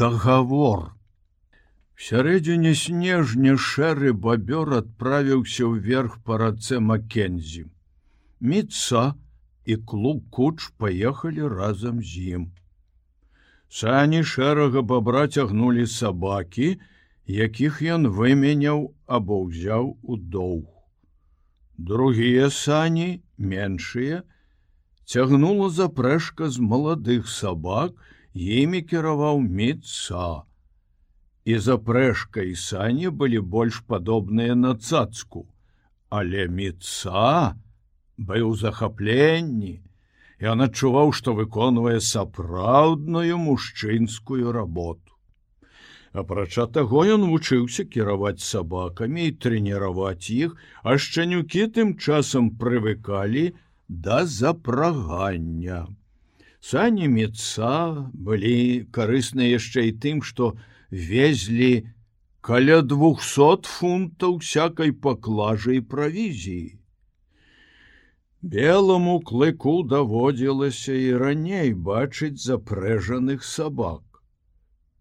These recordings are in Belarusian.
дагавор. Сярэдзіне снежня шэры бабёр адправіўся ўверх па рацэ Маккензі. Міца і клуб куч паехалі разам з ім. Сані шэрага бабра цягнулі сабакі, якіх ён выменяў або ўзяў у доўг. Другія сані, меншыя, цягнула запрэшка з маладых сабак, імі кіраваў міца і запрэшка і сані былі больш падобныя на цацку, але міца быў захапленні. Ён адчуваў, што выконвае сапраўдную мужчынскую работу. Апрача таго ён вучыўся кіраваць сабакамі і трэніраваць іх, а шчанюкі тым часам прывыкалі да запрагання. Сані меца былі карысныя яшчэ і тым, што везлі каля двухсот фунтаў всякой паклажы і правізіі. Белому клыку даводзілася і раней бачыць запрэжаных сабак.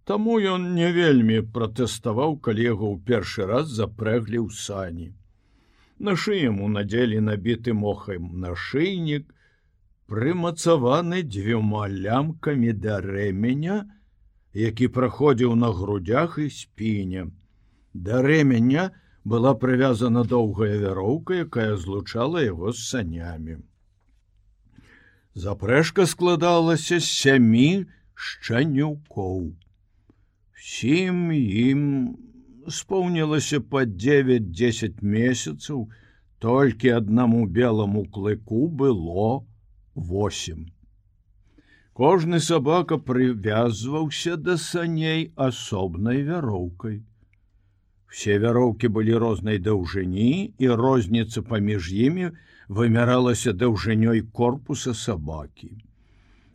Таму ён не вельмі пратэставаў, калі яго ў першы раз запрэглі ў сані. На шыяму надзелі набіты мохам нашыйнік, прымацаваны дзвюма лямкамі да рэменя, які праходзіў на грудях і спіне. Да рэменя была прывязана доўгая вяроўка, якая злучала яго з санямі. Запрэшка складалася з сямі шчанюкоў. Сім ім споўнілася па 9-10 месяцаў, толькі аднаму белому клыку было 8. Кожны сабака прывязваўся да саней асобнай вяроўкай. Все вяроўкі былі рознай даўжыні і розніца паміж імі вымяралася даўжынёй корпуса сабакі.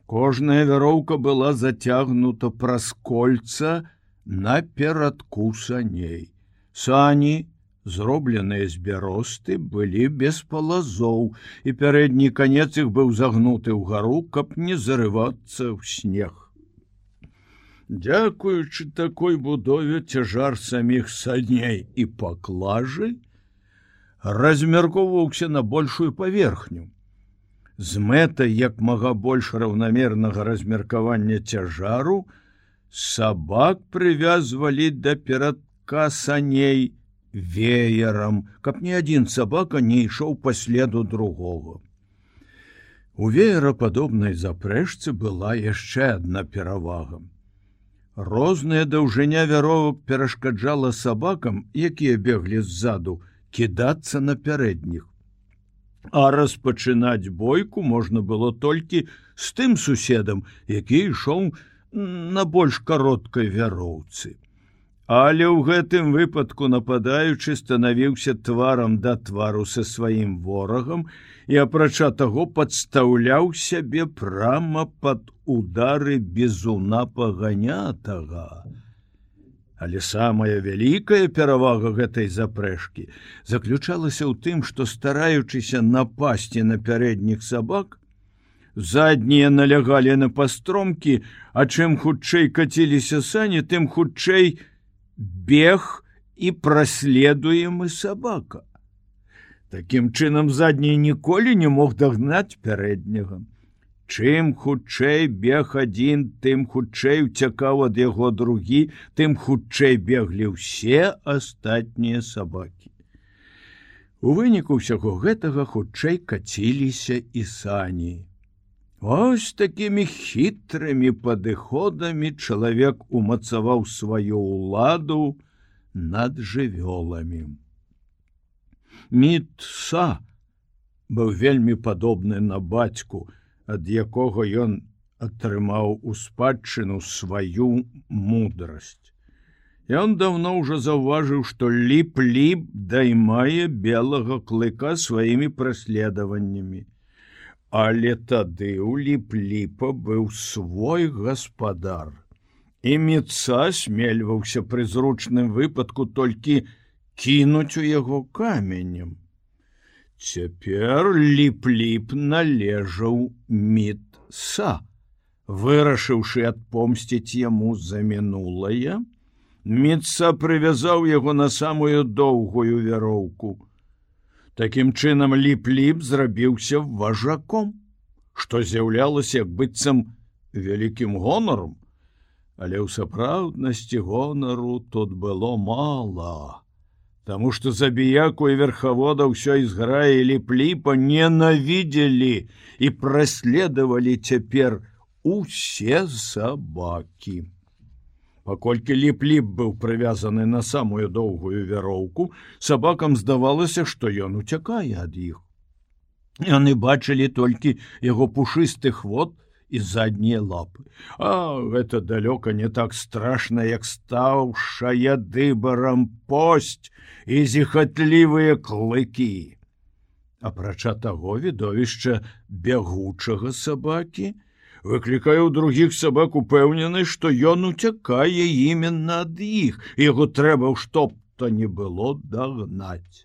Кожная вяроўка была зацягнута праз кольца на перадку саней. Сані зробленыя з бяросты былі без палазоў і пярэдні канец іх быў загнуты ў гару, каб не зарывацца ў снег. Дякуючы такой будове цяжар саміх садней і паклажы размяркоўваўся на большую паверхню. З мэтай як мага больш раўнамернага размеркавання цяжару, сабак прывязвалі да перадка саней, веерам, каб ні адзін сабака не ішоў па следу другого. У веерападобнай запрэшцы была яшчэ адна перавага. Розная даўжыня вяровак перашкаджала сабакам, якія беглі ззаду, кідацца на пярэдніх. А распачынаць бойку можна было толькі з тым суседам, які ішоў на больш кароткай вяроўцы. Але ў гэтым выпадку нападаючы станавіўся тварам да твару са сваім ворагам і апрача таго падстаўляў сябе прама пад удары безуна паганятага. Але самая вялікая перавага гэтай запрэшкі заключалася ў тым, што стараючыся напасці на пярэдніх сабак, заднія налягалі на пастромкі, а чым хутчэй каціліся сані, тым хутчэй, бег і праследуемы сабака. Такім чынам задні ніколі не мог дагнаць пярэдняга. Чым хутчэй бег адзін, тым хутчэй уцякаў ад яго другі, тым хутчэй беглі ўсе астатнія сабакі. У выніку ўсяго гэтага хутчэй каціліся і сані. Ось такімі хітрымі падыходамі чалавек умацаваў сваю ўладу над жывёламі. Мітса быў вельмі падобны на бацьку, ад якога ён атрымаў у спадчыну сваю мудрасць. Ён даўно ўжо заўважыў, што ліп-ліп даймае белага клыка сваімі праследаваннямі Але тады ў ліп-ліпа быў свой гаспадар. І меца смельваўся пры зручным выпадку толькі кінуць у яго каменем. Цяпер ліп-ліп належаў мітса, вырашыўшы адпомсціць яму за мінулае, Міца прывязаў яго на самую доўгую вяроўку. Такім чынам ліп-ліп зрабіўся важаком, што з'яўлялася як быццам вялікім гонаром, але ў сапраўднасці гонару тут было мала. Таму што забіяку і верхавода ўсё ізграе ліп-ліпа ненавідзелі і праследавалі цяпер усе сабакі. Паколькі ліп-ліп быў прывязаны на самую доўгую вяроўку, сабакам здавалася, што ён уцякае ад іх. Яны бачылі толькі яго пушысты хвот і заднія лапы. А гэта далёка не так страшна, як стаўшая дыбарам посць і зіхатлівыя клыкі. Апрача таго відовішча бягучага сабакі, выклікае ў другіх сабак упэўнены, што ён уцякае именно ад іх, яго трэба ў што-то не было дагнаць.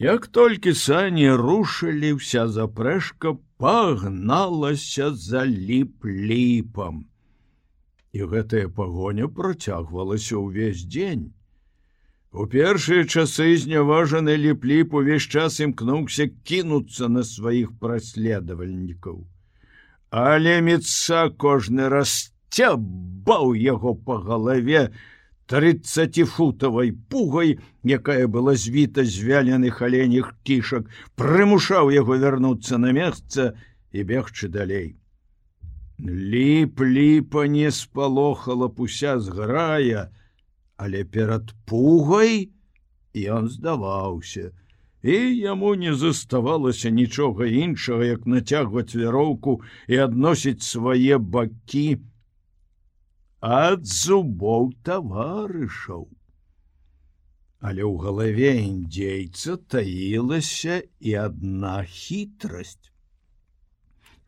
Як толькі сані рушылі, вся запрэшка пагналася за ліп-ліпам. І гэтая пагоня працягвалася ўвесь дзень. У першыя часы зняважаны ліп-ліп увесь час імкнуўся кінуцца на сваіх праследавальнікаў але міца кожны раз цябаў яго по галаве тридцатифутавай пугай, якая была звіта з вяленых аленях кішак, прымушаў яго вярнуцца на месца і бегчы далей. Ліп-ліпа не спалохала пуся зграя, але перад пугай ён здаваўся, і яму не заставалася нічога іншага, як нацягваць вяроўку і адносіць свае бакі ад зубоў таварышаў. Але ў галаве індзейца таілася і адна хітрасць.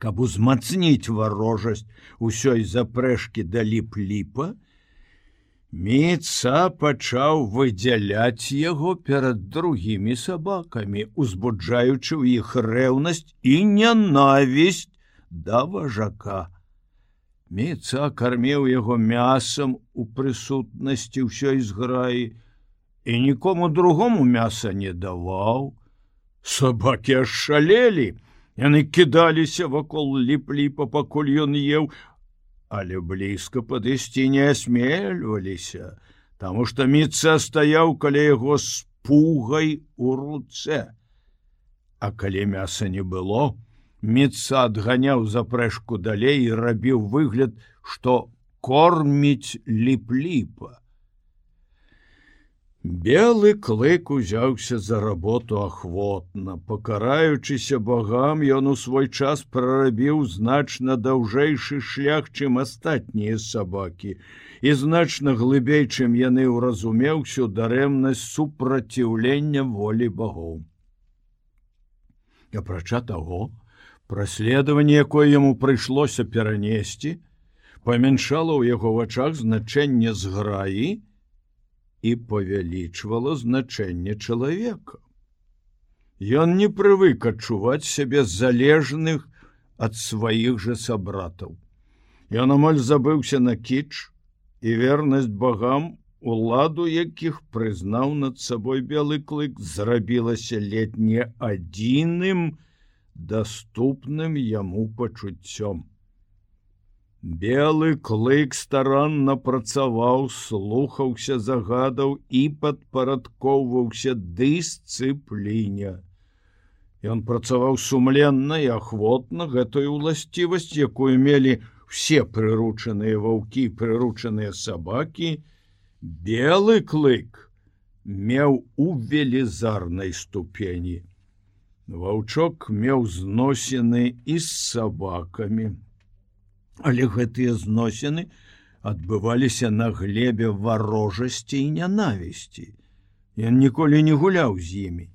Каб узмацніць варожасць усёй запрэшкі да ліп-ліпа, Міца пачаў выдзяляць яго перад другімі сабакамі, узбуджаючы ў іх рэўнасць і нянавісць да важака. Міца кармеў яго мясам у прысутнасці ўсёй зграі і нікому другому мяса не даваў. Сабакі ашалелі, яны кідаліся вакол ліп-ліпа, пакуль ён еў, але блізка падысці не асмельваліся, таму што міца стаяў каля яго з пугай у руцэ. А калі мяса не было, міца адганяў запрэшку далей і рабіў выгляд, што корміць ліп-ліпа. Белы клык узяўся за работу ахвотна, пакараючыся богам, ён у свой час прарабіў значна даўжэйшы шлях, чым астатнія сабакі, і значна глыбей, чым яны ўразумеў всю дарэмнасць супраціўлення волі богоў. Апрача таго, праследаванне, якое яму прыйшлося перанесці, памяншала ў яго вачах значэнне зграі, і павялічвала значэнне чалавека. Ён не прывык адчуваць сябе залежных ад сваіх жа сабратаў. Ён амаль забыўся на кіч і вернасць богам, уладу якіх прызнаў над сабой белы клык зрабілася летне адзіным доступным яму пачуццём. Белы клык старанна працаваў, слухаўся загадаў і падпарадкоўваўся дысцыпліне. Ён працаваў сумленна і ахвотна гэтую ўласцівасць, якую мелі все прыручаныя ваўкі, прыручаныя сабакі, белы клык меў у велізарнай ступені. Ваўчок меў зносены і з сабакамі але гэтыя зносіны адбываліся на глебе варожасці і нянавісці. Ён ніколі не гуляў з імі.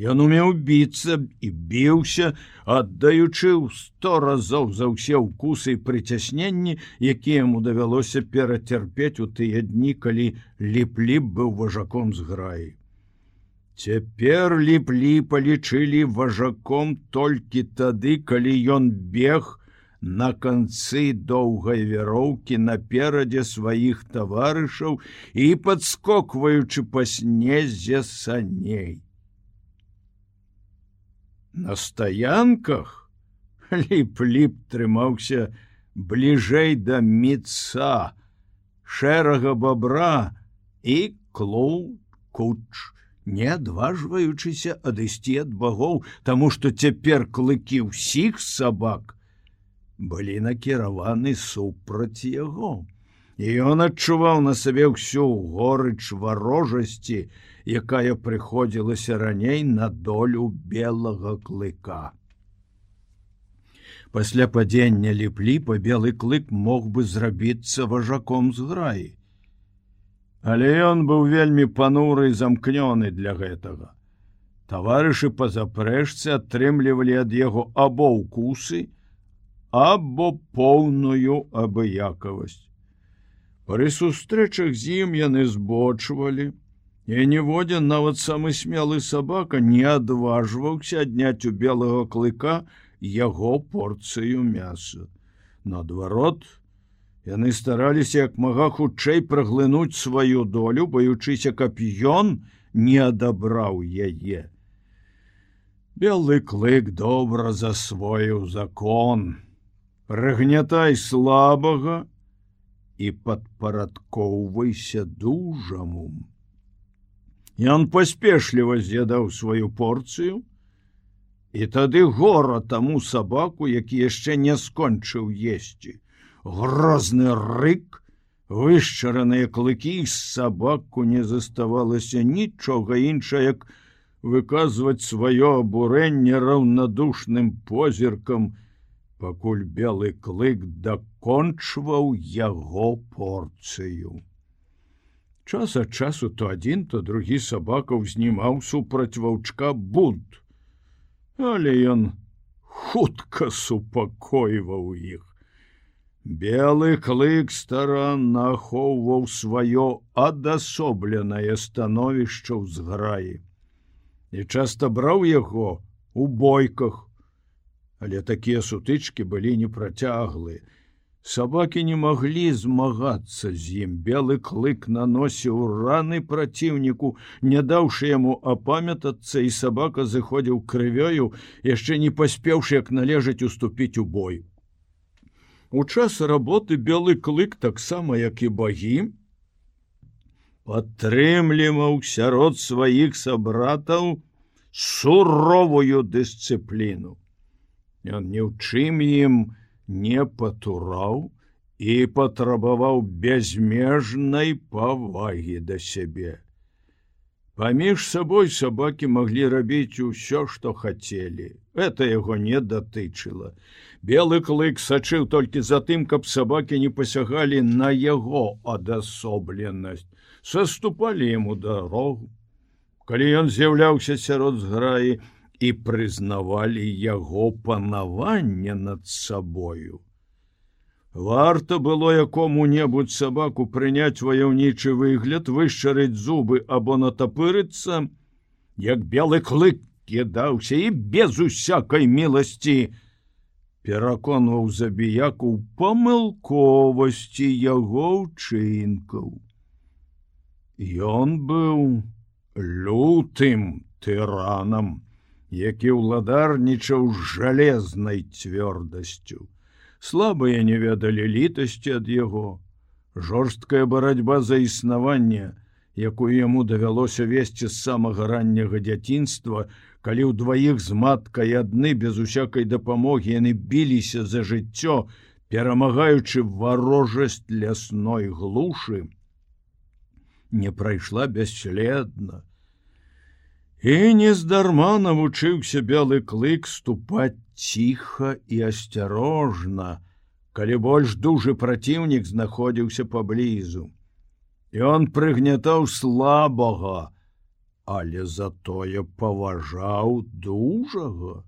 Ён умеў біцца і біўся, аддаючы ў сто разоў за ўсе ўкусы і прыцясненні, якія яму давялося перацярпець у тыя дні, калі ліп-ліп быў важаком з граі. Цяпер ліп-лі палічылі важаком толькі тады, калі ён бег, на канцы доўгай вяроўкі наперадзе сваіх таварышаў і падскокваючы па снезе саней. На стаянках ліп-ліп трымаўся бліжэй да міца, шэрага бабра і клоу куч, не адважваючыся адысці ад багоў, таму што цяпер клыкі ўсіх сабак былі накіраваны супраць яго. І ён адчуваў на сабе ўсю горыч варожасці, якая прыходзілася раней на долю белага клыка. Пасля падзення ліпліпа белы клык мог бы зрабіцца важаком з граі. Але ён быў вельмі пануры і замкнёны для гэтага. Таварышы па запрэжцы атрымлівалі ад яго або ўкусы, або поўную абыякавасць. Пры сустрэчах з ім яны збочвалі, і ніводзін нават самы смелы сабака не адважваўся адняць у белага клыка яго порцыю мяса. Наадварот, Яны стараліся як мага хутчэй праглынуць сваю долю, баючыся, каб ён не адабраў яе. Белы клык добра засвоіў закон. Прыгнятай слабага і падпарадкоўвайся дужаму. Ён паспешліва з'ядаў сваю порцыю, і тады гора таму сабаку, які яшчэ не скончыў есці грозны рык, вышчараныя клыкі з сабаку не заставалася нічога іншае, як выказваць сваё абурэнне раўнадушным позіркам, пакуль белы клык дакончваў яго порцыю. Час ад часу то адзін, то другі сабака ўзнімаў супраць ваўчка буд, але ён хутка супакойваў іх. Белы клык старанна ахоўваў сваё адасобленае становішча ў зграі і часта браў яго у бойках, але такія сутычкі былі непрацяглыя. Сабакі не маглі змагацца з ім. Белы клык наносіў раны праціўніку, не даўшы яму апамятацца, і сабака зыходзіў крывёю, яшчэ не паспеўшы як належаць уступіць у бой. У час работы белы клык таксама як і багі падтрымліваў сярод сваіх сабратаў суровую дысцыпліну. Ён ні ў чым ім не патураў і патрабаваў бязмежнай павагі да сябе. Паміж сабой сабакі маглі рабіць усё, што хацелі. Это яго не датычыла. Белы клык сачыў толькі за тым, каб сабакі не пасягалі на яго адасобленасць, саступалі яму дарогу. Калі ён з'яўляўся сярод зграі і прызнавалі яго панаванне над сабою. Варта было якому-небудзь сабаку прыняць ваяўнічы выгляд, вышчарыць зубы або натапырыцца, як белы клык кідаўся і без усякай міласці, пераконваў забіяку памылковасці яго ўчынкаў. Ён быў лютым тыранам, які ўладарнічаў жалезнай цвёрдасцю. Слабыя не ведалі літасці ад яго. Жорсткая барацьба за існаванне, якую яму давялося весці з самага ранняга дзяцінства, калі ў дваіх з маткай адны без усякай дапамогі яны біліся за жыццё, перамагаючы варожасць лясной глушы, не прайшла бесследна. І нездарма навучыўся белы клык ступаць ціха і асцярожна, калі больш дужы праціўнік знаходзіўся паблізу. І он прыгнятаў слабага, але затое паважаў дужага.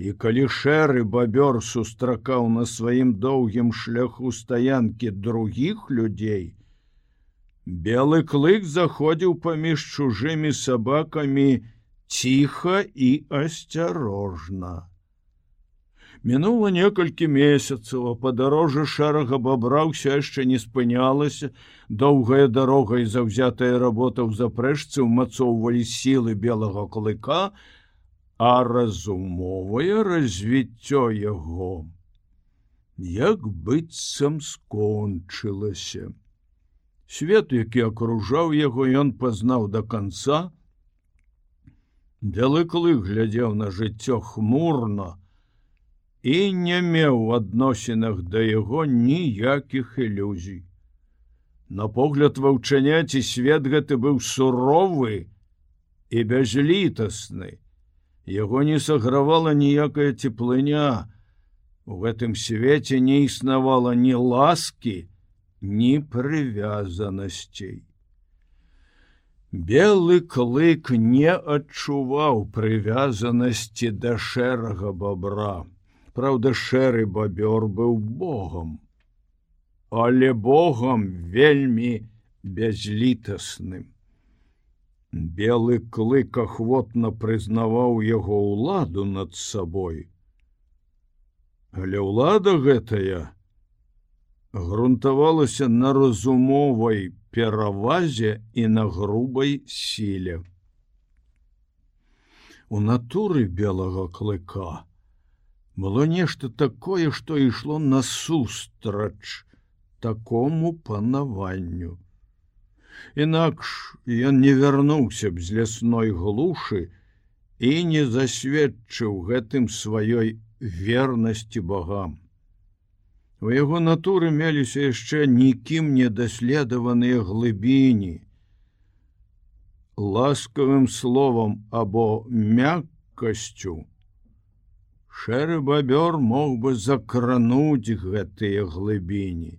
І калі шэры бабёр сустракаў на сваім доўгім шляху стаянкі другіх людзей, Белы клык заходзіў паміж чужымі сабакамі ціха і асцярожна. Мінула некалькі месяцаў, а падарожжа шэрага бабраўся яшчэ не спынялася. Доўгая дарога і заўзятая работа ў запрэжцы ўмацоўвалі сілы белага клыка, а разумовае развіццё яго як быццам скончылася. Свет, які акружаў яго, ён пазнаў да канца. Белы клык глядзеў на жыццё хмурна, і не меў у адносінах да яго ніякіх ілюзій. На погляд ваўчаняці свет гэты быў суровы і бязлітасны. Яго не сагравала ніякая цеплыня. У гэтым свеце не існавала ні ласкі, ні прывязанасцей. Белы клык не адчуваў прывязанасці да шэрага бабра. Праўда, шэры бабёр быў богам. Але богам вельмі бязлітасным. Белы клык ахвотна прызнаваў яго ўладу над сабой. Але ўлада гэтая грунтавалася на разумовай перавазе і на грубай сіле. У натуры белага клыка, было нешта такое, што ішло насустрач такому панаванню. Інакш ён не вярнуўся б з лясной глушы і не засведчыў гэтым сваёй вернасці богам. У яго натуры меліся яшчэ нікім не даследаваныя глыбіні. Ласкавым словам або мяккасцю, Шэры бабёр мог бы закрануць гэтыя глыбіні.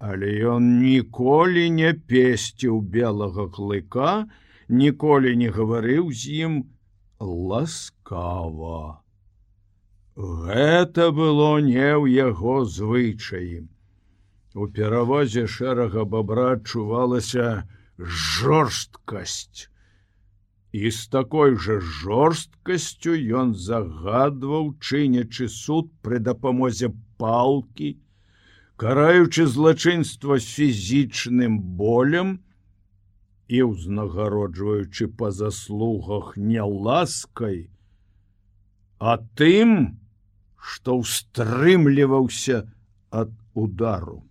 Але ён ніколі не песціў белага клыка, ніколі не гаварыў з ім ласкава. Гэта было не ў яго звычаі. У перавозе шэрага бабра адчувалася жорсткасць і з такой жа жорсткасцю ён загадваў чынячы суд пры дапамозе палкі, караючы злачынства з фізічным болем і ўзнагароджваючы па заслугах не ласкай, а тым, што ўстрымліваўся ад удару.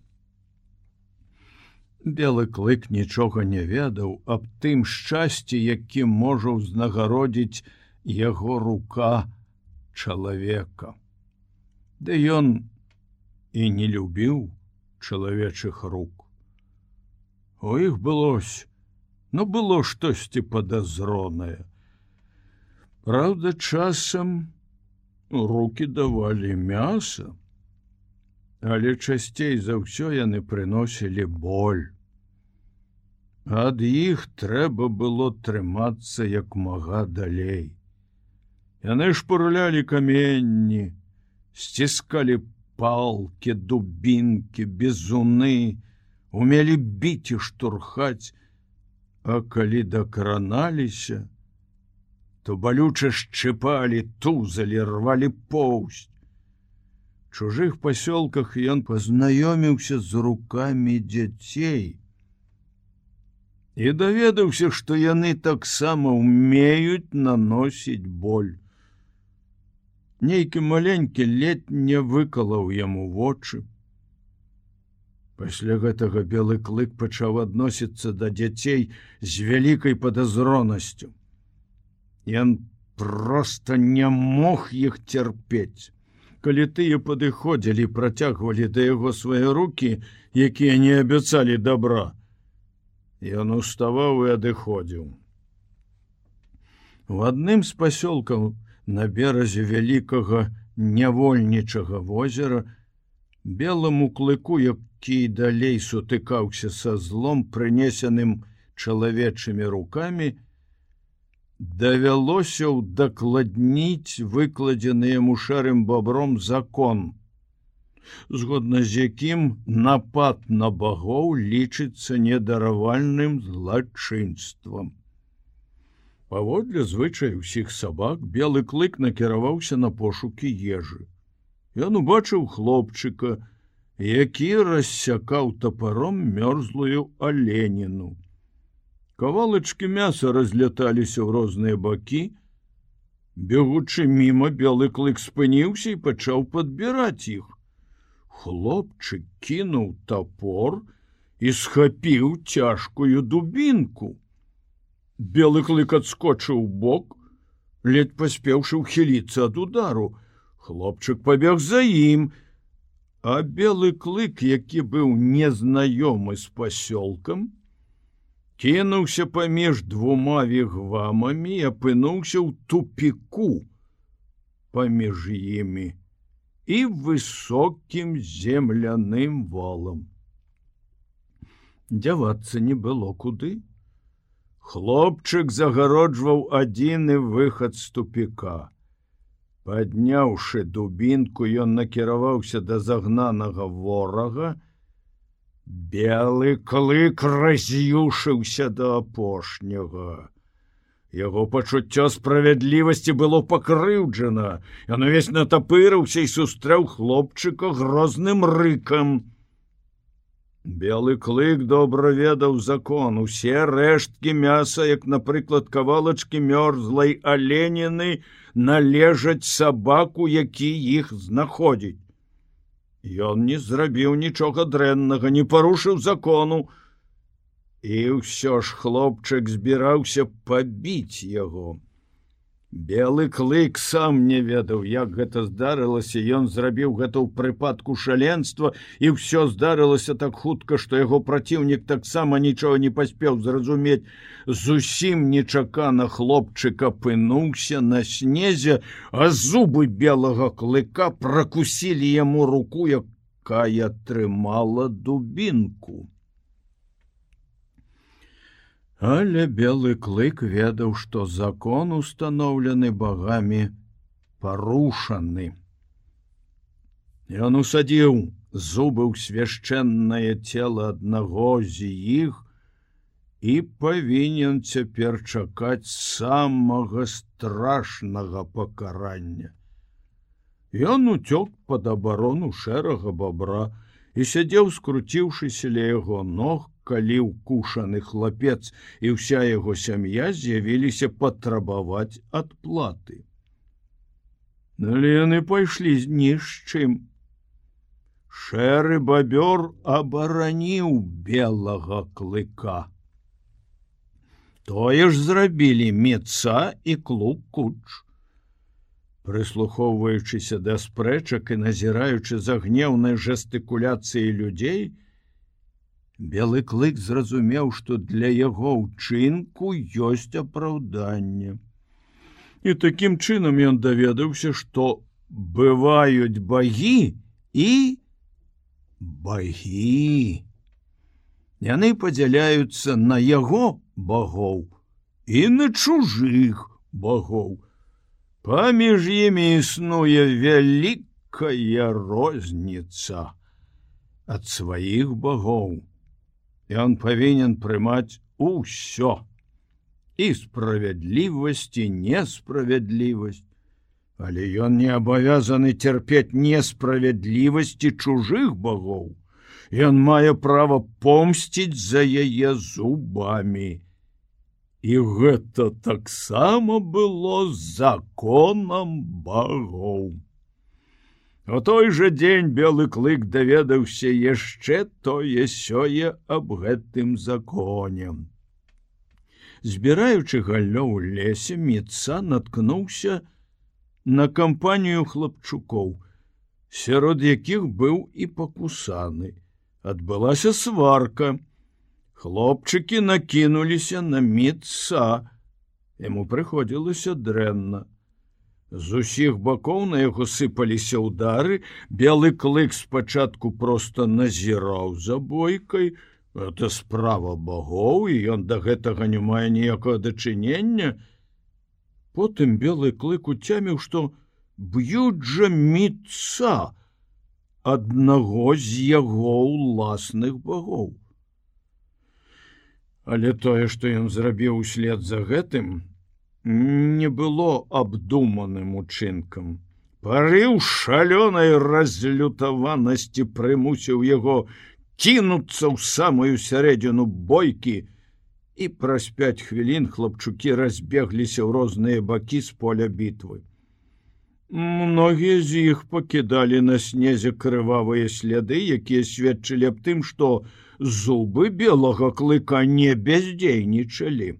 Белы клык нічога не ведаў аб тым шчасці, якім можа ўзнагародзіць яго рука чалавека. Ды ён і не любіў чалавечых рук. У іх былось, ну было штосьці падазронае. Праўда, часам руки давалі мяса, але часцей за ўсё яны прыносілі боль. Ад іх трэба было трымацца як мага далей. Яны шпурлялі каменні, сціскалі палки, дубінкі, безуны, умелі біць і штурхаць, А калі дакраналіся, то балюча шчыпалі, тузалі, рвалі поўсць. Чужых пасёлках ён пазнаёміўся з руками дзяцей і даведаўся, што яны таксама умеюць наносіць боль. Нейкі маленькі ледь не выкалаў яму вочы. Пасля гэтага белы клык пачаў адносіцца да дзяцей з вялікай падазронасцю. Ён просто не мог іх цярпець. Калі тыя падыходзілі, працягвалі да яго свае руки, якія не абяцалі добра, Ён уставаў і адыходзіў. У адным з пасёлкаў на беразе вялікага нявольнічага возера белому клыку, які далей сутыкаўся са злом прынесеным чалавечымі руками, давялося ўдакладніць выкладзены яму шарым бобром закон згодна з якім напад на багоў лічыцца недаравальным злачынствам. Паводле звычай усіх сабак белы клык накіраваўся на пошукі ежы. Ён убачыў хлопчыка, які рассякаў тапаром мёрзлую аленіну. Кавалачкі мяса разляталіся ў розныя бакі. Бегучы мімо белы клык спыніўся і пачаў падбіраць іх. Хлопчык кінуў топор і схапіў цяжкую дубінку. Белы клык адскочыў бок, ледь паспеўшы ўхіліцца ад удару. Хлопчык пабег за ім, а белы клык, які быў незнаёмы з пасёлкам, кінуўся паміж двума вігвамамі і апынуўся ў тупіку паміж імі і высокім земляным волам. Дзявацца не было куды, Хлопчык загароджваў адзіны выхад з тупіка. Падняўшы дубінку, ён накіраваўся да загнанага ворага. Белы клык раз'юшыўся да апошняга. Яго пачуццё справядлівасці было пакрыўджана. Ён увесь натапырыўся і сустрэў хлопчыка грозным рыкам. Белы клык добра ведаў закон, усе рэшткі мяса, як, напрыклад, кавалачкі мёрзлай аленіны належаць сабаку, які іх знаходзіць. Ён не зрабіў нічога дрэннага, не парушыў закону. І ўсё ж хлопчык збіраўся пабіць яго. Белы клык сам не ведаў, як гэта здарылася, ён зрабіў гэта ў прыпадку шаленства і ўсё здарылася так хутка, што яго праціўнік таксама нічога не паспеў зразумець. Зусім нечакана хлопчык апынуўся на снезе, а зубы белага клыка пракусілі яму руку, якая трымала дубінку. Але белы клык ведаў, што закон установлены багамі парушаны. Ён усадзіў зубы ў свяшчэннае цело аднаго з іх і павінен цяпер чакаць самага страшнага пакарання. Ён уцёк пад абарону шэрага бабра і сядзеў, скруціўшыся ля яго ног, калі укушаны хлапец і ўся яго сям'я з'явіліся патрабаваць адплаты. Але яны пайшлі з ні з чым. Шэры бабёр абараніў белага клыка. Тое ж зрабілі меца і клуб куч. Прыслухоўваючыся да спрэчак і назіраючы за гнеўнай жэстыкуляцыі людзей, Белы клык зразумеў, што для яго ўчынку ёсць апраўданне. І такім чынам ён даведаўся, што бываюць багі і багі. Яны падзяляюцца на яго багоў і на чужых багоў. Паміж імі існуе вялікая розніца ад сваіх багоў. Ён павінен прымаць усё і справядлівасць і несправядлівасць. Але ён не абавязаны цярпець несправядлівасці чужых багоў. Ён мае права помсціць за яе зубамі і гэта таксама было законам багоў У той жа дзень белы клык даведаўся яшчэ тое сёе аб гэтым законе. Збіраючы галлё ў лесе меца наткнуўся на кампанію хлапчукоў, сярод якіх быў і пакусаны. Адбылася сварка. Хлопчыкі накінуліся на меца. Яму прыходзілася дрэнна. З усіх бакоў на яго сыпаліся ўдары, белы клык спачатку проста назіраў за бойкай, это справа багоў і ён да гэтага не мае ніякага дачынення. Потым белы клык уцяміў, што б'юць жа міца аднаго з яго ўласных багоў. Але тое, што ён зрабіў услед за гэтым, не было абдуманым учынкам. Парыў шалёнай разлютаванасці прымусіў яго кінуцца ў самую сярэдзіну бойкі, і праз пяць хвілін хлапчукі разбегліся ў розныя бакі з поля бітвы. Многія з іх пакідалі на снезе крывавыя сляды, якія сведчылі аб тым, што зубы белага клыка не бяздзейнічалі.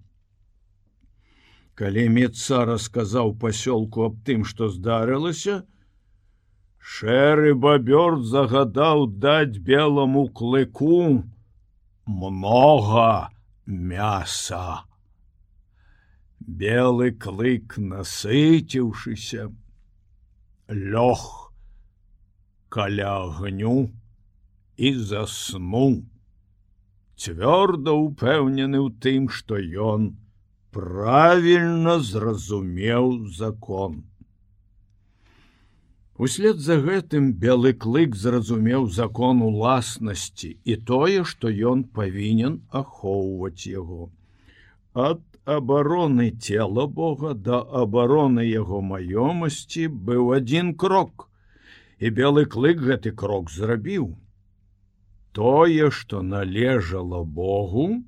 Калі медца расказаў пасёлку аб тым, што здарылася, Шэры бабёр загадаў даць белому клыку много мяса. Белы клык насыціўшыся, лёг каля агню і заснуў, цвёрда ўпэўнены ў тым, што ён правільна зразумеў закон. Услед за гэтым белы клык зразумеў закон уласнасці і тое, што ён павінен ахоўваць яго. Ад абароны цела Бога да абароны яго маёмасці быў адзін крок, і белы клык гэты крок зрабіў. Тое, што належала Богу,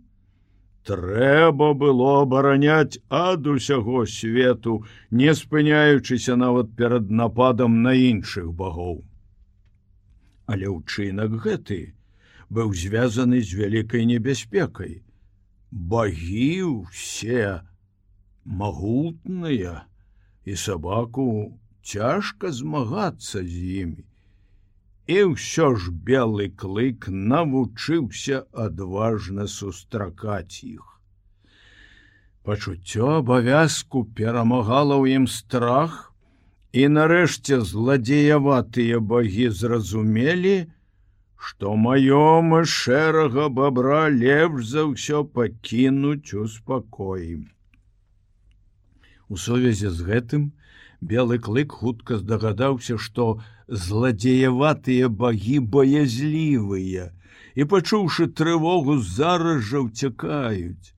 трэба было абараняць ад усяго свету, не спыняючыся нават перад нападам на іншых багоў. Але ўчынак гэты быў звязаны з вялікай небяспекай. Багі ўсе магутныя і сабаку цяжка змагацца з імі. І ўсё ж белы клык навучыўся адважна сустракаць іх. Пачуццё абавязку перамагала ў ім страх, і нарэшце зладзеяватыя багі зразумелі, што маёмы шэрага бабра лепш за ўсё пакінуць у спакоі. У сувязі з гэтым белы клык хутка здагадаўся, што, зладзеяватыя багі баязлівыя і пачуўшы трывогу зараз жа ўцякаюць.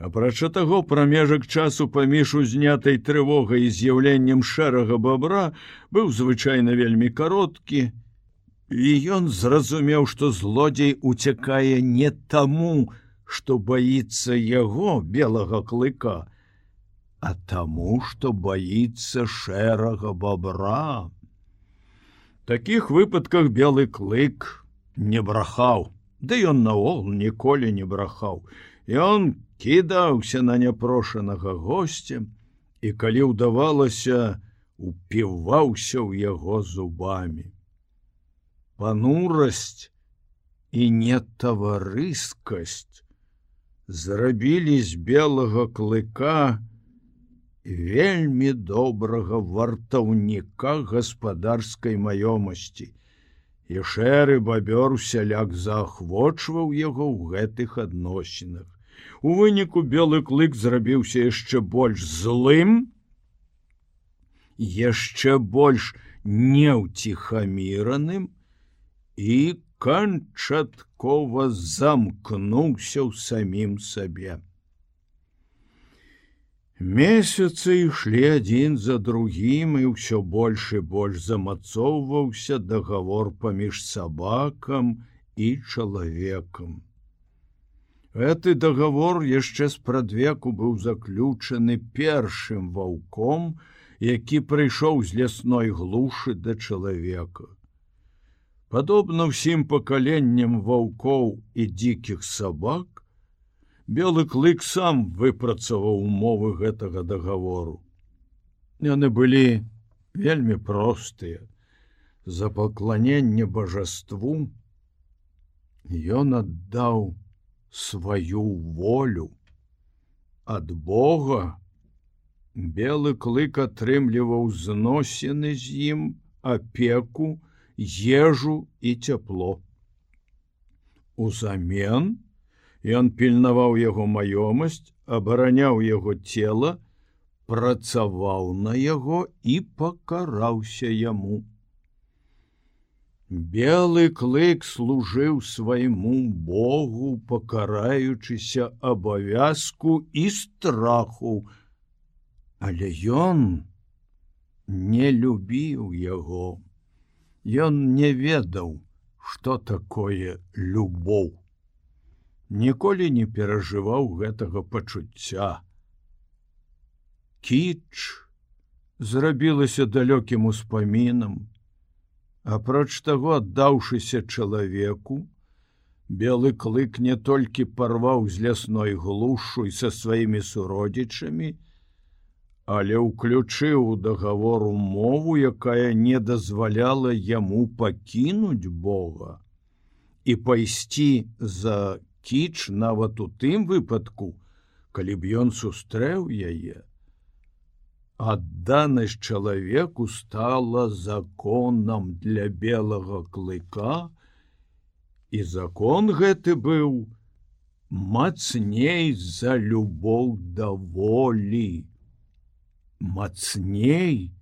Апрача таго прамежак часу паміж узнятай трывогай і з'яўленнем шэрага бабра быў звычайна вельмі кароткі, і ён зразумеў, што злодзей уцякае не таму, што баіцца яго белага клыка, а таму, што баіцца шэрага бабра. Таких выпадках белы клык не брахаў да ён наол ніколі не брахаў. Он кідаўся на няпрошанага гостя і калі ўдавалася упіваўся ў яго зубамі панурасць і нетаварыскасць зрабілі з белага клыка вельмі добрага вартаўніка гаспадарскай маёмасці. І шэры бабёр сяляк заахвочваў яго ў гэтых адносінах. У выніку белы клык зрабіўся яшчэ больш злым, яшчэ больш неўціхаміраным і канчаткова замкнуўся ў самім сабе. Месяцы ішлі адзін за другім і ўсё больш і больш замацоўваўся дагавор паміж сабакам і чалавекам. Гэты дагавор яшчэ спрадвеку быў заключаны першым ваўком, які прыйшоў з лясной глушы да чалавека. Падобна ўсім пакаленням ваўкоў і дзікіх сабак, белы клык сам выпрацаваў умовы гэтага договору. Яны былі вельмі простыя за пакланенне божаству ён аддаў сваю волю. Ад Бога белы клык атрымліваў зносіны з ім апеку ежу і цяпло узамен Ён пільнаваў яго маёмасць, абараняў яго цела, працаваў на яго і пакараўся яму. Белы клык служыў свайму Богу, пакараючыся абавязку і страху Але ён не любіў яго. Ён не ведаў, што такое любоў. Ніколі не перажываў гэтага пачуцця. Кіч зрабілася далёкім успамінам, апроч таго аддаўшыся чалавеку, белы клык не толькі парваў з лясной глушу і са сваімі суродзічамі, але ўключыў у дагавору мову, якая не дазваляла яму пакінуць Бога і пайсці за кіч нават у тым выпадку, калі б ён сустрэў яе. Адданасць чалавеку стала законам для белага клыка, і закон гэты быў мацней за любоў да волі мацней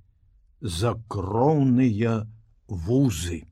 за кроўныя вузы.